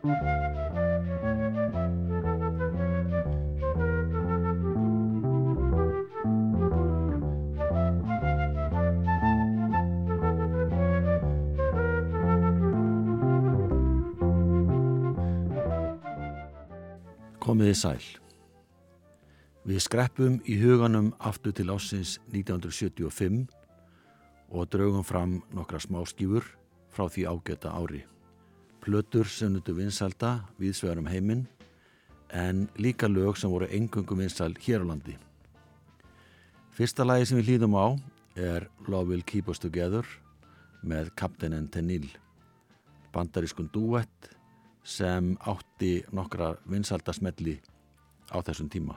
Komiði sæl. Við skreppum í huganum aftur til ásins 1975 og draugum fram nokkra smáskýfur frá því ágæta ári. Plötur sem nutu vinsalda við svegarum heiminn en líka lög sem voru engungum vinsal hér á landi. Fyrsta lagi sem við hlýðum á er Love Will Keep Us Together með Captain and Tenil, bandarískun duett sem átti nokkra vinsaldasmelli á þessum tíma.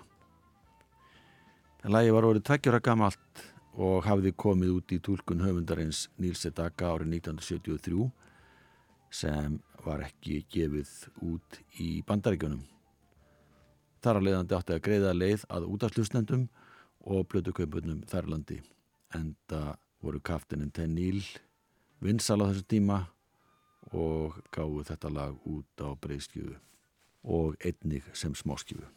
En lagi var orðið tveggjóra gamalt og hafði komið út í tólkun höfundarins Níls Edaka árið 1973 sem var ekki gefið út í bandaríkjunum. Þar að leiðandi átti að greiða leið að útafslustnendum og blödukaupurnum þærlandi. Enda voru kaftinin Tenníl vinsal á þessum tíma og gáðu þetta lag út á breyðskjöfu og einnig sem smáskjöfu.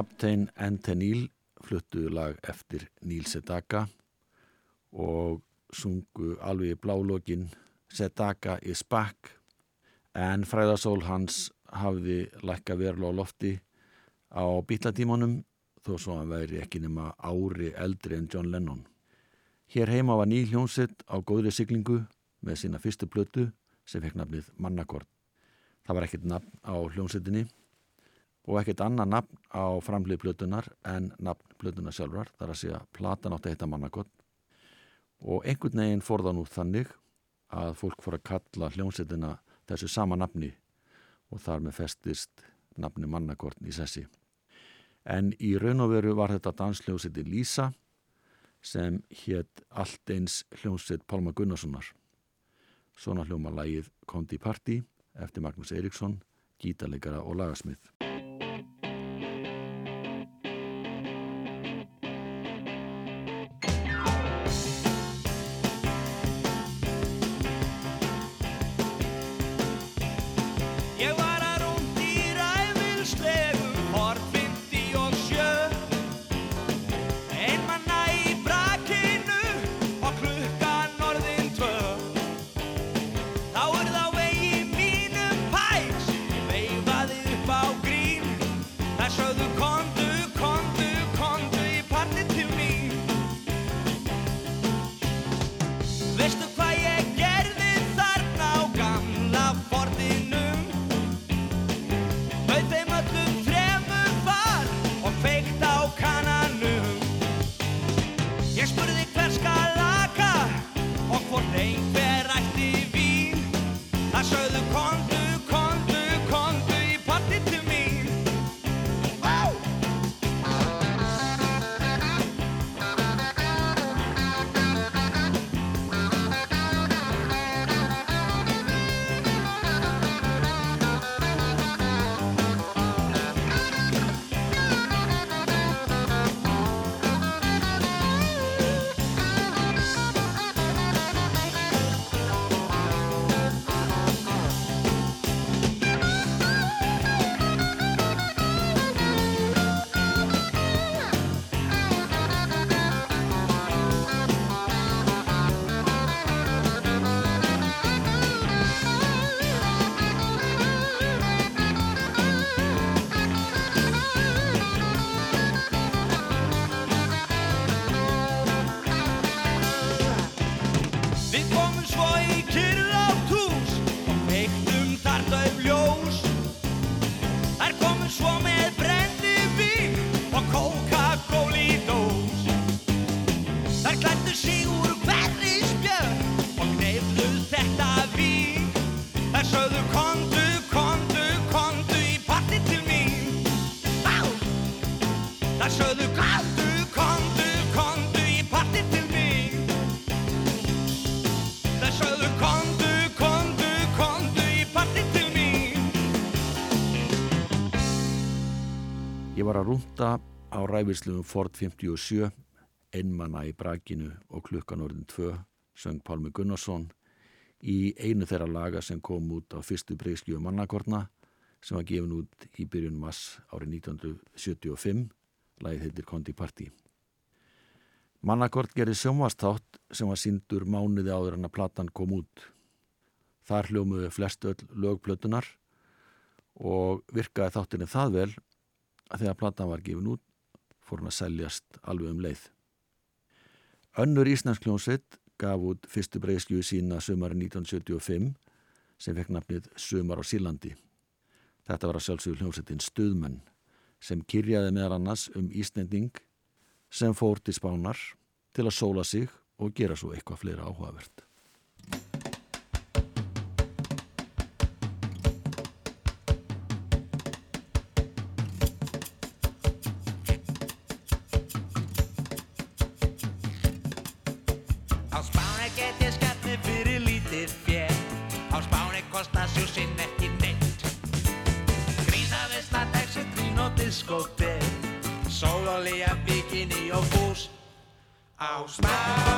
Captain Antenil fluttu lag eftir Níl Sedaka og sungu alveg blálogin Sedaka is back en fræðasól hans hafði lækka verulega á lofti á bítlatímanum þó svo hann væri ekki nema ári eldri en John Lennon. Hér heima var Níl Hjónsett á góðri siglingu með sína fyrstu blötu sem fekk nafnið Mannakort. Það var ekkert nafn á hljómsettinni og ekkert annað nafn á framlið blötunar en nafn blötunar sjálfar, þar að segja platan átti að heita Mannakort og einhvern veginn fór það nú þannig að fólk fór að kalla hljómsettina þessu sama nafni og þar með festist nafni Mannakort í sessi. En í raun og veru var þetta dansljómsetti Lísa sem hétt allt eins hljómsett Pálma Gunnarssonar. Svona hljóma lægið Kondi Parti eftir Magnús Eriksson, gítarleikara og lagasmið. Á ræfislugum Ford 57 einmanna í brakinu og klukkan orðin 2 söng Pálmi Gunnarsson í einu þeirra laga sem kom út á fyrstu breyskju mannakortna sem var gefin út í byrjun mass árið 1975 lagið heitir Kondi Parti Mannakort gerði sjónvastátt sem var síndur mánuði áður en að platan kom út. Þar hljómuðu flest öll lögplötunar og virkaði þáttinni það vel að þegar platan var gefin út fór hann að seljast alveg um leið. Önnur Íslandsljónsveit gaf út fyrstu breyskju sína sömari 1975 sem fekk nafnið Sömar á Sílandi. Þetta var að sjálfsögur hljómsveitin Stuðmenn sem kyrjaði meðal annars um Íslanding sem fór til spánar til að sóla sig og gera svo eitthvað fleira áhugavert. house mouse.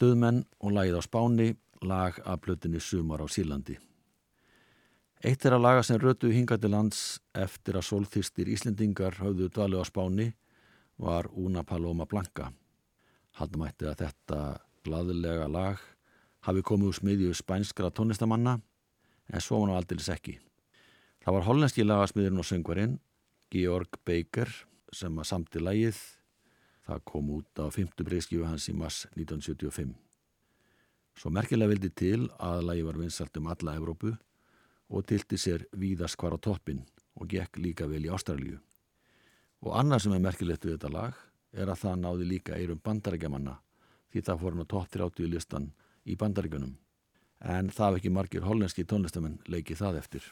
Stuðmenn og lagið á Spáni, lag af plötinni Sumar á Sílandi. Eitt er að laga sem rötu hingati lands eftir að sólþýrstir Íslendingar höfðu dvalið á Spáni var Una Paloma Blanca. Haldum ætti að þetta glaðilega lag hafi komið úr smiðju spænskra tónlistamanna en svo var nú aldils ekki. Það var hollenski lagasmiðurinn og söngvarinn Georg Baker sem að samti lagið. Það kom út á 5. breyskífu hans í mass 1975. Svo merkilega vildi til að lagi var vinsalt um alla Evrópu og tilti sér víðast hvar á toppin og gekk líka vel í Ástralju. Og annað sem er merkilegt við þetta lag er að það náði líka eirum bandarækjamanna því það fór hann á topp 30 listan í bandaríkunum. En það hef ekki margir hollenski tónlistamenn leikið það eftir.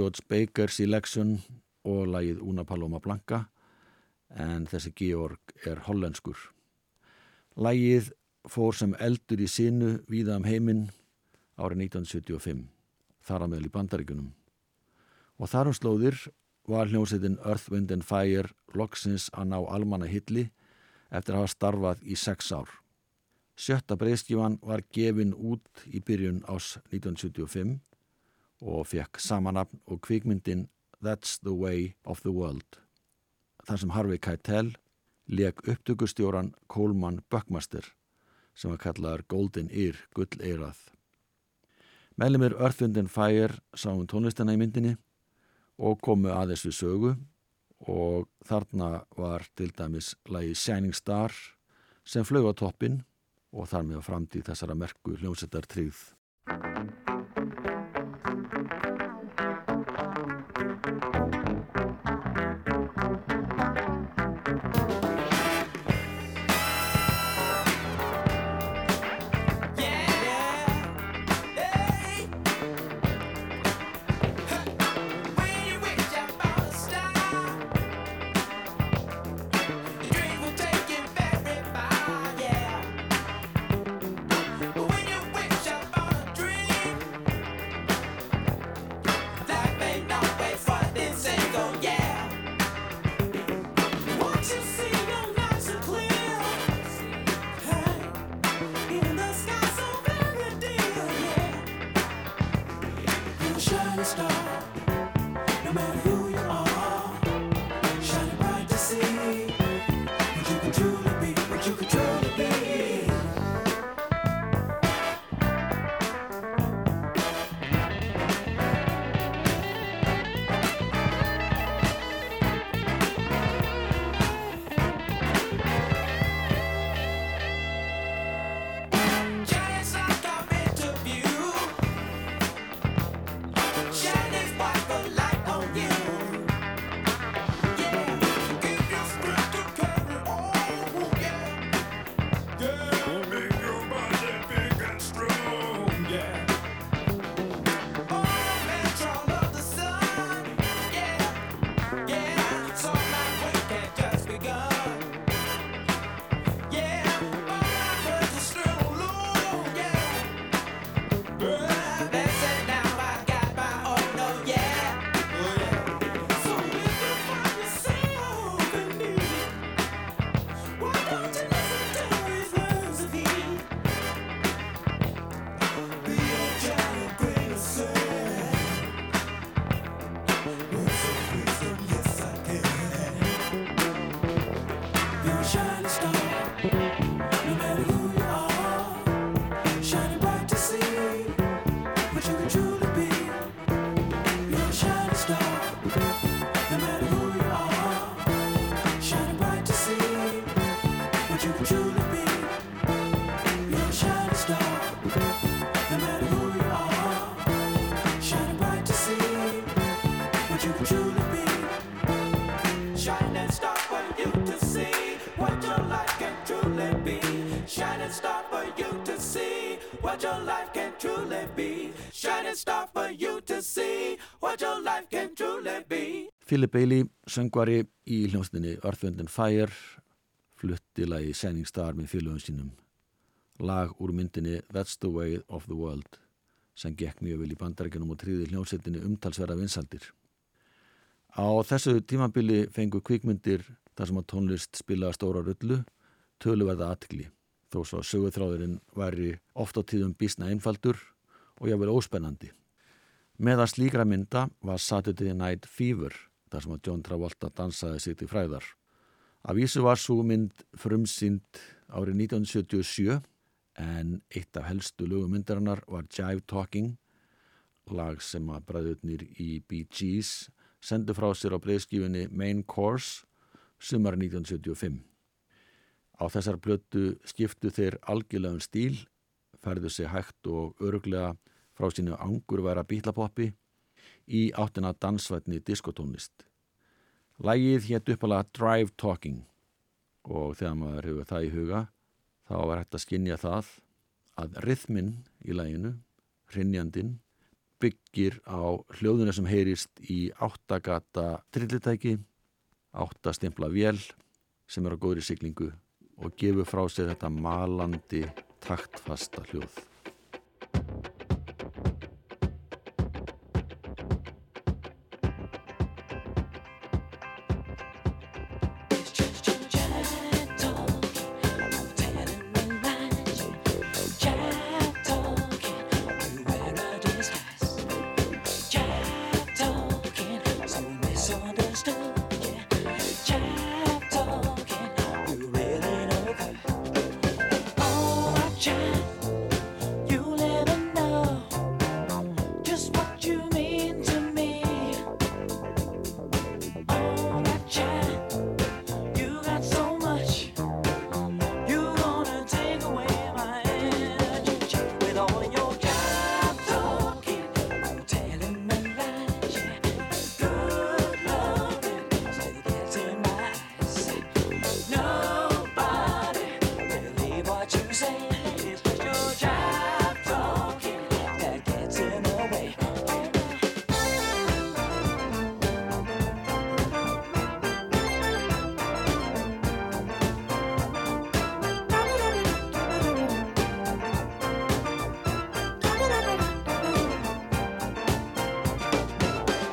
George Baker Selection og lagið Una Paloma Blanca en þessi Georg er hollenskur. Lagið fór sem eldur í sinu víða um heiminn árið 1975, þar að meðal í bandaríkunum. Og þar um slóðir var hljómsveitin Earth, Wind and Fire loksins að ná almanna hilli eftir að hafa starfað í sex ár. Sjötta breyskífan var gefin út í byrjun ás 1975 og fekk samanapn og kvikmyndin That's the Way of the World. Þar sem Harvey Keitel leik upptökustjóran Coleman Buckmaster sem var kallaður Golden Ear, gull eirað. Meðlumir and Fire sáum tónlistina í myndinni og komu aðeins við sögu og þarna var til dæmis lagi Shining Star sem flög á toppin og þar með framtíð þessara merku hljómsettar tryggð. What your life can truly be. Shining star for you to see what your life can truly be. Philip Bailey, söngvari í hljómsninu Earth, Wind and Fire, flutti lagi Shining Star með félögum sínum. Lag úr myndinni That's the Way of the World sem gekk mjög vel í bandarækjunum og tríði hljómsettinni umtalsverða vinsaldir. Á þessu tímabili fengu kvikmyndir þar sem að tónlist spilaði stóra rullu, töluverða aðtikli, þó svo söguþráðurinn væri oft á tíðum bísna einfaldur og jáfnvel óspennandi. Meðan slíkra mynda var Saturday Night Fever, þar sem að John Travolta dansaði sig til fræðar. Af vísu var svo mynd frumsýnd árið 1977 en eitt af helstu lögumyndarinnar var Jive Talking, lag sem að bræðurnir í Bee Gees sendu frá sér á breyðskífunni Main Course sumar 1975. Á þessar blötu skiptu þeir algjörlegum stíl, færðu sig hægt og öruglega frá sínu angurværa bílapoppi í áttina dansvætni diskotónlist. Lægið hétt uppalega Drive Talking og þegar maður hefur það í huga þá var hægt að skinja það að rithmin í læginu, hrinnjandin, byggir á hljóðuna sem heyrist í áttagata trillitæki, áttastimpla vél sem er á góðri siglingu og gefur frá sér þetta malandi taktfasta hljóð.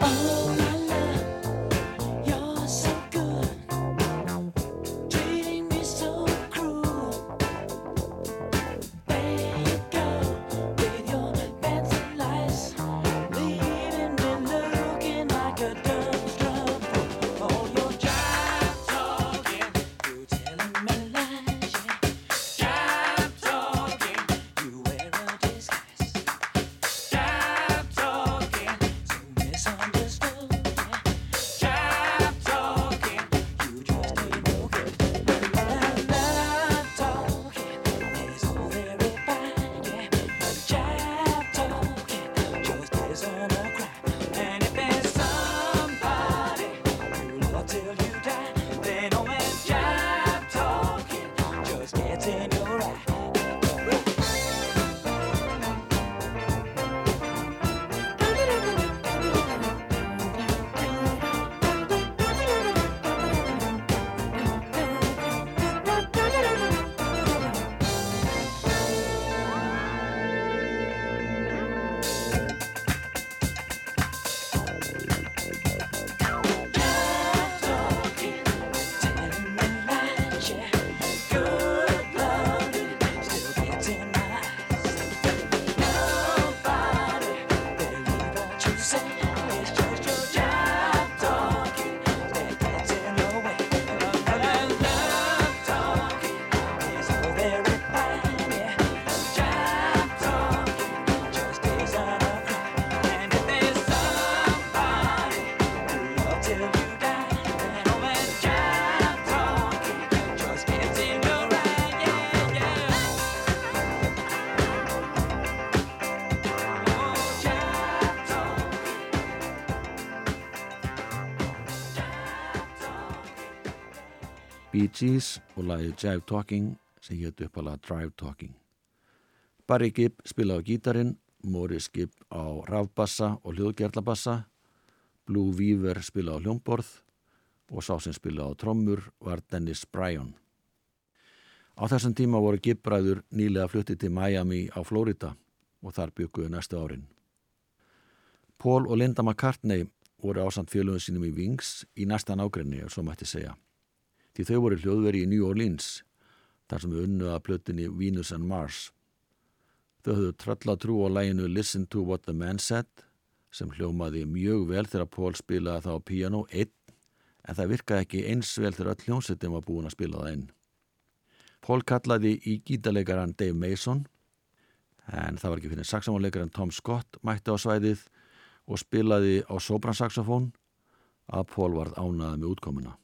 Oh. Gees og lagið Jive Talking sem hétt uppalega Drive Talking. Barry Gibb spilaði á gítarin, Morris Gibb á rafbassa og hljóðgerlabassa, Blue Weaver spilaði á hljómborð og sá sem spilaði á trommur var Dennis Bryan. Á þessum tíma voru Gibb-bræður nýlega fluttið til Miami á Florida og þar bygguðu næstu árin. Paul og Linda McCartney voru ásand fjölugum sínum í Wings í næsta nágrenni, ef svo mætti segja. Því þau voru hljóðveri í New Orleans, þar sem unnu að plötinni Venus and Mars. Þau höfðu trölla trú á læginu Listen to what the man said, sem hljómaði mjög vel þegar Paul spilaði það á piano einn, en það virkaði ekki eins vel þegar öll hljómsettin var búin að spila það inn. Paul kallaði í gítarleikaran Dave Mason, en það var ekki fyrir saxofónleikaran Tom Scott mætti á svæðið og spilaði á sopransaxofón að Paul varð ánaði með útkomuna.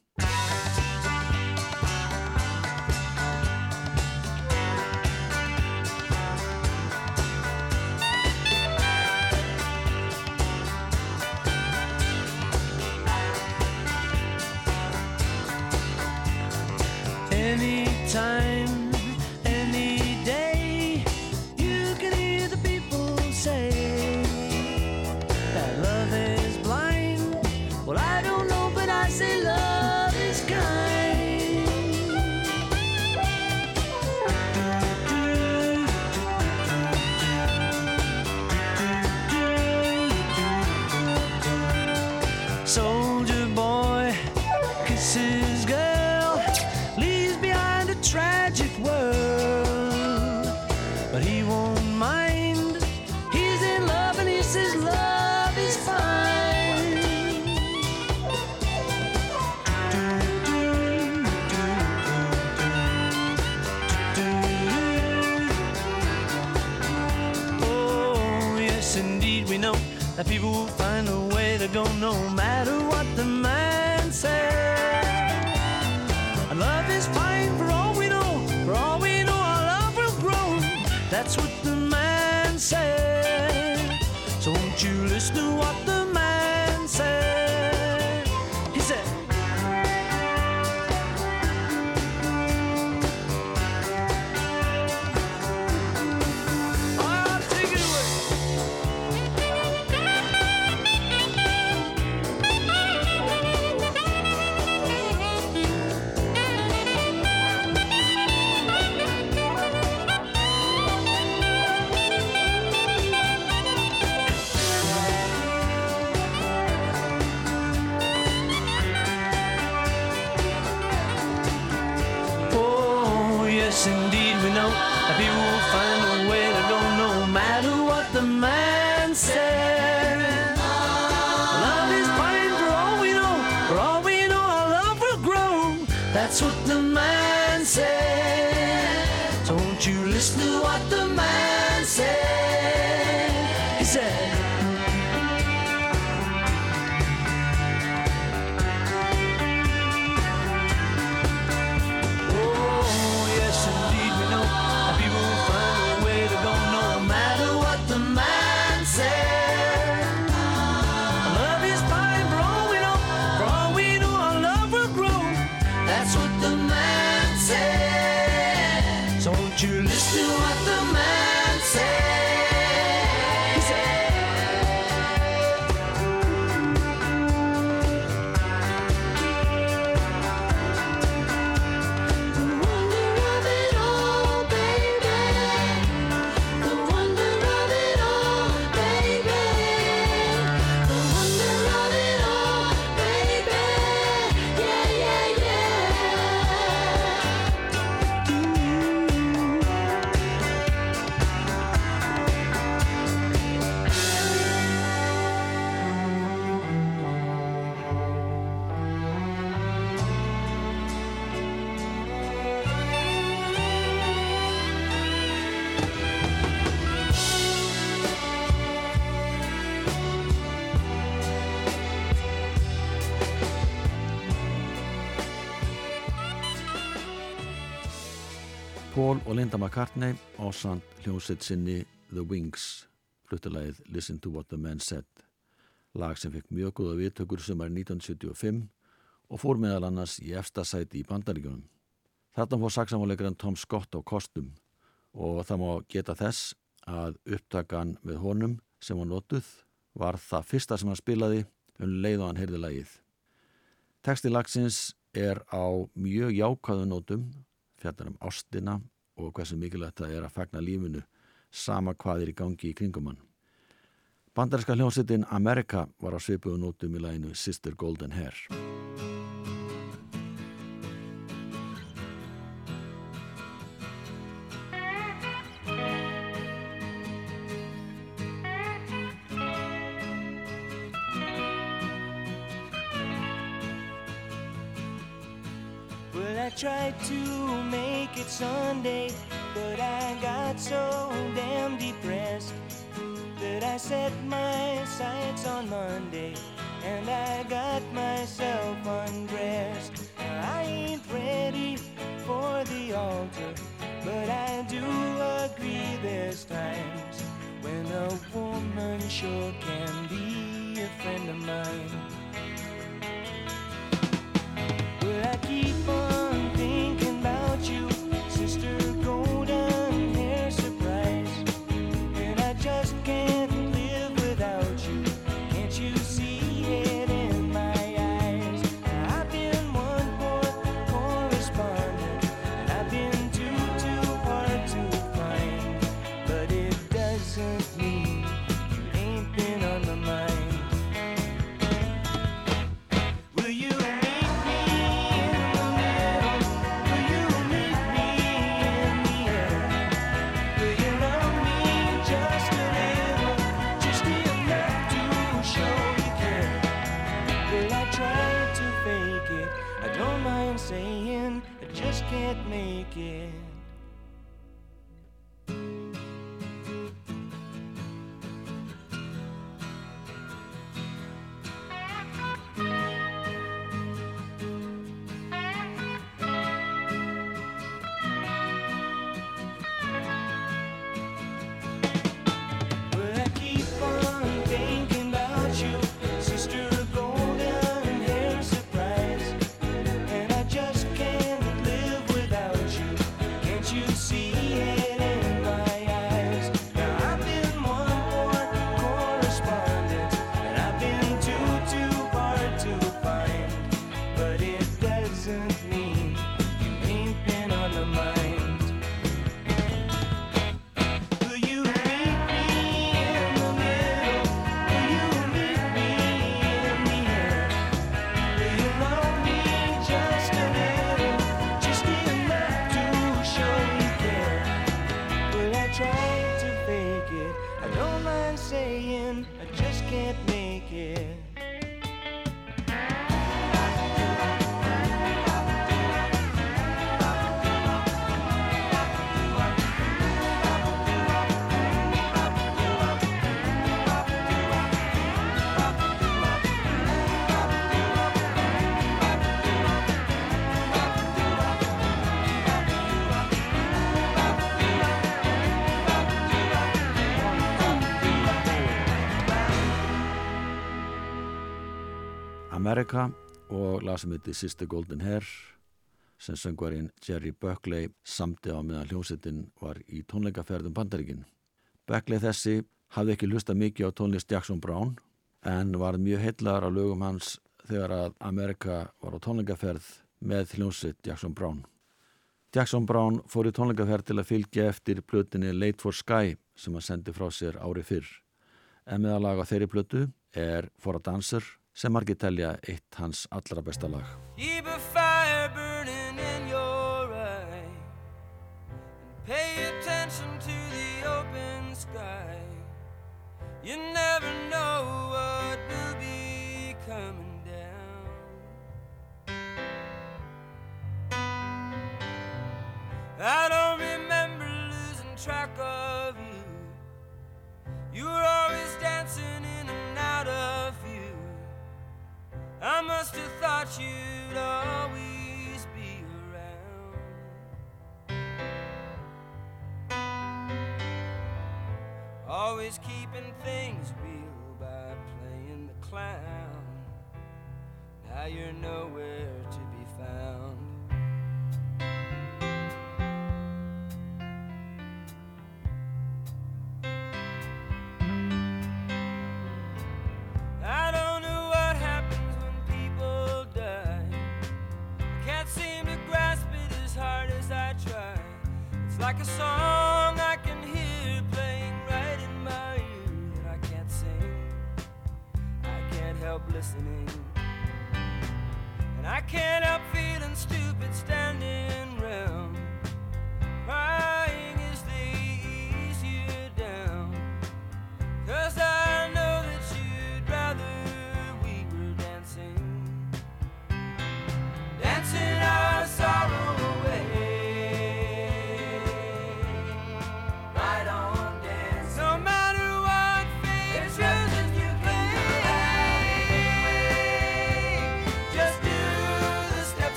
Linda McCartney ásand hljómsveit sinni The Wings fluttulegið Listen to what the man said lag sem fekk mjög góða viðtökur sem er 1975 og fór meðal annars í efsta sæti í bandaríkjunum. Þarna fór saksamáleikarinn Tom Scott á kostum og það má geta þess að upptakan með honum sem var notuð var það fyrsta sem hann spilaði um leið og hann heyrði lagið. Teksti lagsins er á mjög jákvæðu nótum, fjallar um ástina og hversu mikilvægt það er að fagna lífinu sama hvað er í gangi í kringum hann. Bandarinska hljómsveitin Amerika var á svipuðu nótum í læginu Sister Golden Hair. So damn depressed that I set my sights on Monday and I got myself undressed. I ain't ready for the altar, but I do agree there's times when a woman sure of me. Amerika og lag sem heiti Sister Golden Hair sem söngvarinn Jerry Buckley samti á meðan hljómsettin var í tónleikaferðum Bandaríkin. Buckley þessi hafði ekki lusta mikið á tónlist Jackson Brown en var mjög heillar á lögum hans þegar að Amerika var á tónleikaferð með hljómsett Jackson Brown. Jackson Brown fór í tónleikaferð til að fylgja eftir plötinni Late for Sky sem hann sendi frá sér ári fyrr. En meðal lag á þeirri plötu er For a Dancer sem margir telja eitt hans allra besta lag. Keep a fire burning in your eye. And pay attention to the open sky. You never know what will be coming down. I don't remember losing track of you'd always be around. Always keeping things real by playing the clown. Now you're nowhere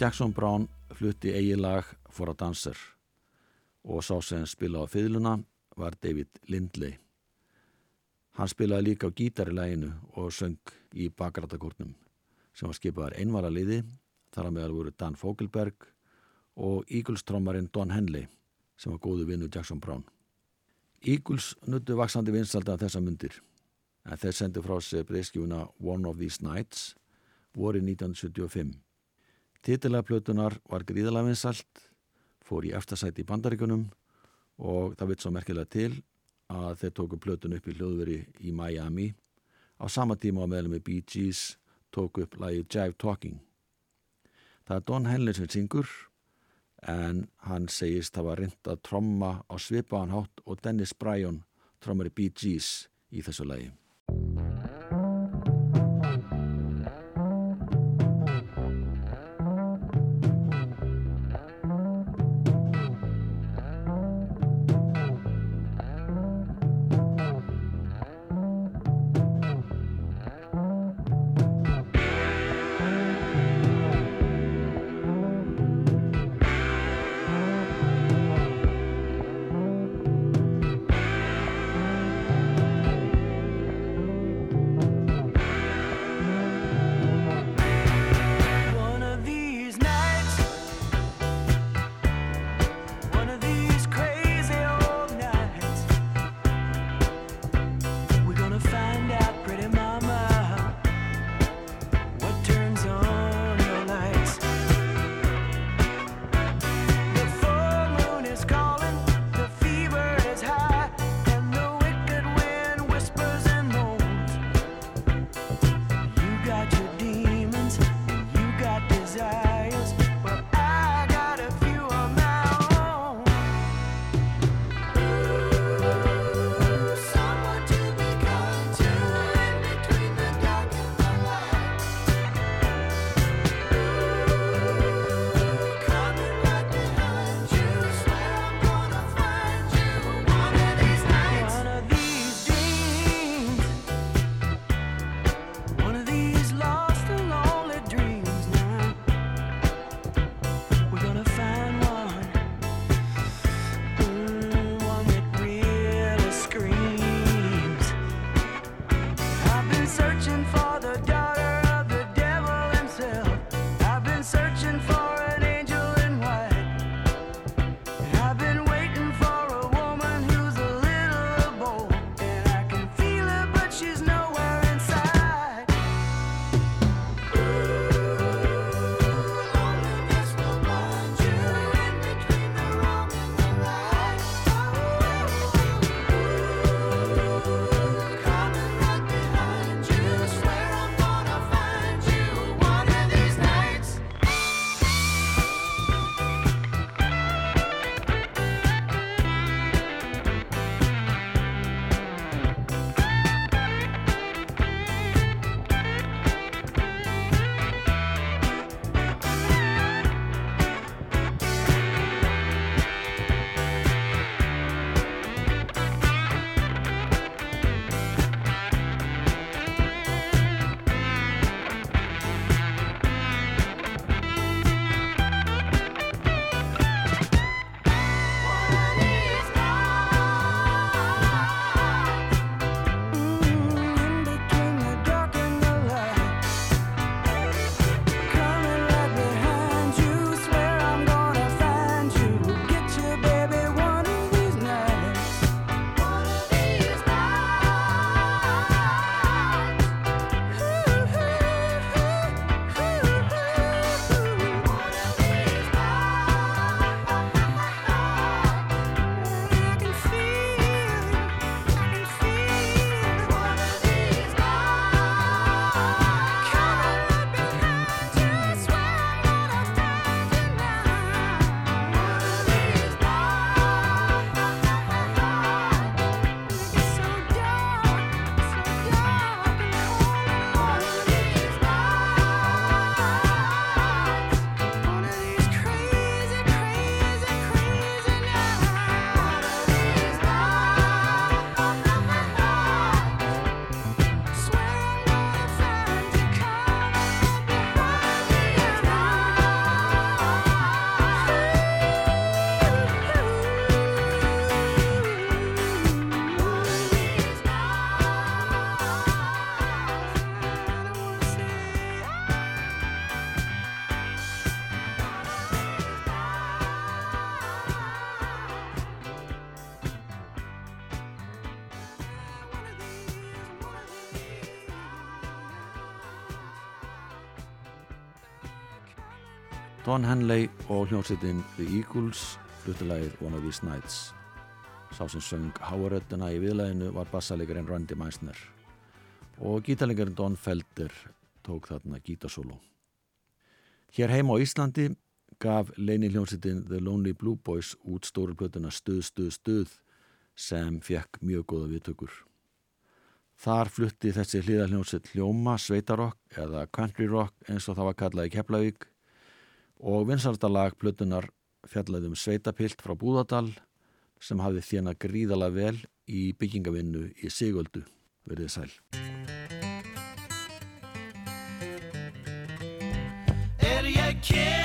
Jackson Brown flutti eigilag For a Dancer og sá sem spila á fiðluna var David Lindley. Hann spilaði líka á gítar í læginu og söng í bakrættakórnum sem var skipaðar einvara liði þar að meðal voru Dan Fogelberg og Eagles-trommarinn Don Henley sem var góðu vinnu Jackson Brown. Eagles nuttu vaksandi vinsaldi af þessa myndir en þeir sendi frá sig breyskjúna One of These Nights voru 1975. Titilega plötunar var gríðalega vinsalt, fór í eftirsæti í bandaríkunum og það vitt svo merkilega til að þeir tóku plötun upp í hljóðveri í Miami á sama tíma á meðlum með Bee Gees tóku upp lagi Jive Talking. Það er Don Henley sem syngur en hann segist var reynd að tromma á svipaðan hátt og Dennis Bryan trommar í Bee Gees í þessu lagi. Don Henley og hljómsveitin The Eagles fluttilegið One of These Nights. Sá sem söng háarödduna í viðlæðinu var bassalegarinn Randy Meisner og gítarlegarinn Don Felder tók þarna gítarsólu. Hér heima á Íslandi gaf leini hljómsveitin The Lonely Blue Boys út stóruplötuna Stuð, Stuð, Stuð sem fekk mjög góða viðtökur. Þar flutti þessi hlýðarhljómsveit hljóma, sveitarokk eða country rock eins og það var kallað í Keflavík og vinsardalag plötunar fjallaði um sveitapilt frá Búðardal sem hafði þjena gríðala vel í byggingavinnu í Sigöldu, verið sæl. Er ég kér